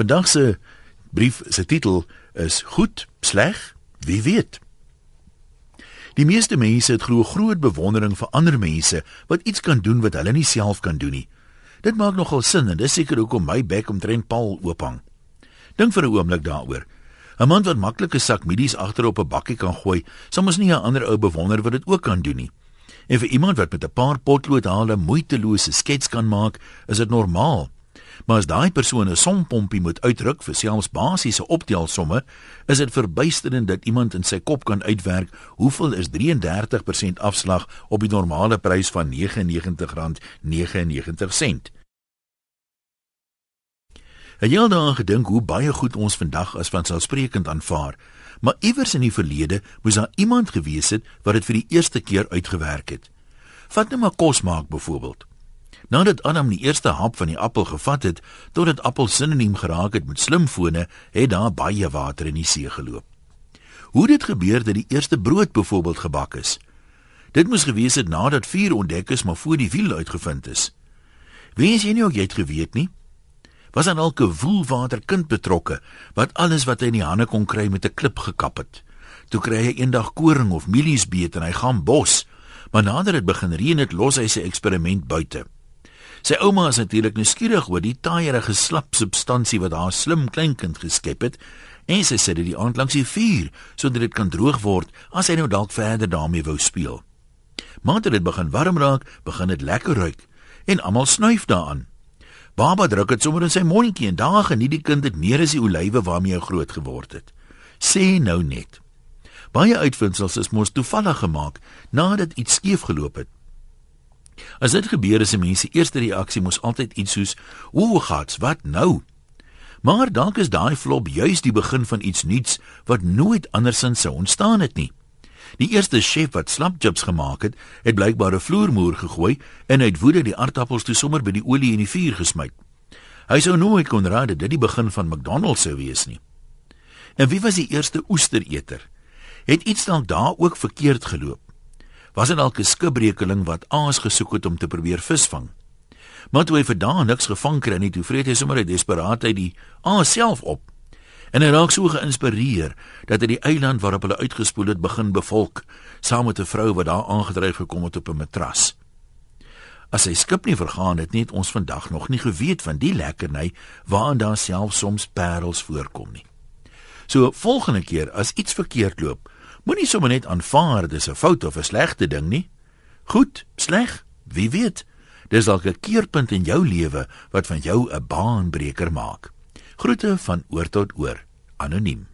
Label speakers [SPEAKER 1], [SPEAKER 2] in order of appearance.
[SPEAKER 1] Vandag se brief se titel is Goed, sleg, wie weet. Die meeste mense het glo groot bewondering vir ander mense wat iets kan doen wat hulle nie self kan doen nie. Dit maak nogal sin en dis seker hoekom my bek omtrent Paul oophang. Dink vir 'n oomblik daaroor. 'n Man wat maklik 'n sak mielies agterop 'n bakkie kan gooi, sal mos nie 'n ander ou bewonder wat dit ook kan doen nie. En vir iemand wat met 'n paar potloodhale moeitelose skets kan maak, is dit normaal. Maar as daai persoon 'n sompompie moet uitdruk vir selfs basiese optelsomme, is dit verbuisterend dat iemand in sy kop kan uitwerk hoeveel is 33% afslag op die normale prys van R99.99. Het jy al daaraan gedink hoe baie goed ons vandag as vanselfsprekend aanvaar? Maar iewers in die verlede moes daar iemand gewees het wat dit vir die eerste keer uitgewerk het. Vat net maar kos maak byvoorbeeld. Nadat Adam die eerste hap van die appel gevat het, totdat appel sinoniem geraak het met slimfone, het daar baie water in die see geloop. Hoe dit gebeur dat die eerste brood byvoorbeeld gebak is? Dit moes gewees het nadat vuur ontdek is maar voor die wiel uitgevind is. Wens jy nie ook jy het geweet nie? Was dan al 'n woelwater kind betrokke wat alles wat hy in die hande kon kry met 'n klip gekap het. Toe kry hy eendag koring of mielies beet en hy gaan bos, maar nader dit begin reën het, los hy sy eksperiment buite. Sy ouma is natuurlik nuuskierig oor die taaierige slap substansie wat haar slim kleinkind geskep het en sy sit dit die aand langs die vuur sodat dit kan droog word as hy nou dalk verder daarmee wou speel. Maar toe dit begin warm raak, begin dit lekker ruik en almal snuif daaraan. Baba druk dit sommer in sy mondjie en daar geniet die kind dit meer as die olywe waarmee hy groot geword het. Sê nou net. Baie uitvindsels is mos toevallig gemaak nadat iets skeef geloop het. As dit gebeur is 'n mens se eerste reaksie mos altyd iets soos: "Ooh, gats, wat nou?" Maar dalk is daai flop juis die begin van iets nuuts wat nooit andersins sou ontstaan het nie. Die eerste chef wat slapchips gemaak het, het blykbaar 'n vloermoer gegooi en uit woede die aardappels toe sommer by die olie in die vuur gesmy. Hy sou nooit kon raai dat dit die begin van McDonald's sou wees nie. En wie was die eerste oestereter? Het iets dalk daar ook verkeerd geloop? Was dit dalk 'n skipbrekeling wat aas gesoek het om te probeer visvang. Maar toe hy vir dae niks gevang kry nie, toe vreet hy sommer uit desperaatheid die aas self op. En hy raak so geïnspireer dat hy die eiland waarop hulle uitgespoel het begin bevolk, saam met 'n vrou wat daar aangedryf gekom het op 'n matras. As sy skip nie vergaan het nie, het ons vandag nog nie geweet van die lekkerny waarin daar selfs soms parels voorkom nie. So volgende keer as iets verkeerd loop, Moenie sommer net aanvaar dis 'n fout of 'n slegte ding nie. Goed, sleg, wie weet. Dis dalk 'n keerpunt in jou lewe wat van jou 'n baanbreker maak. Groete van oor tot oor. Anoniem.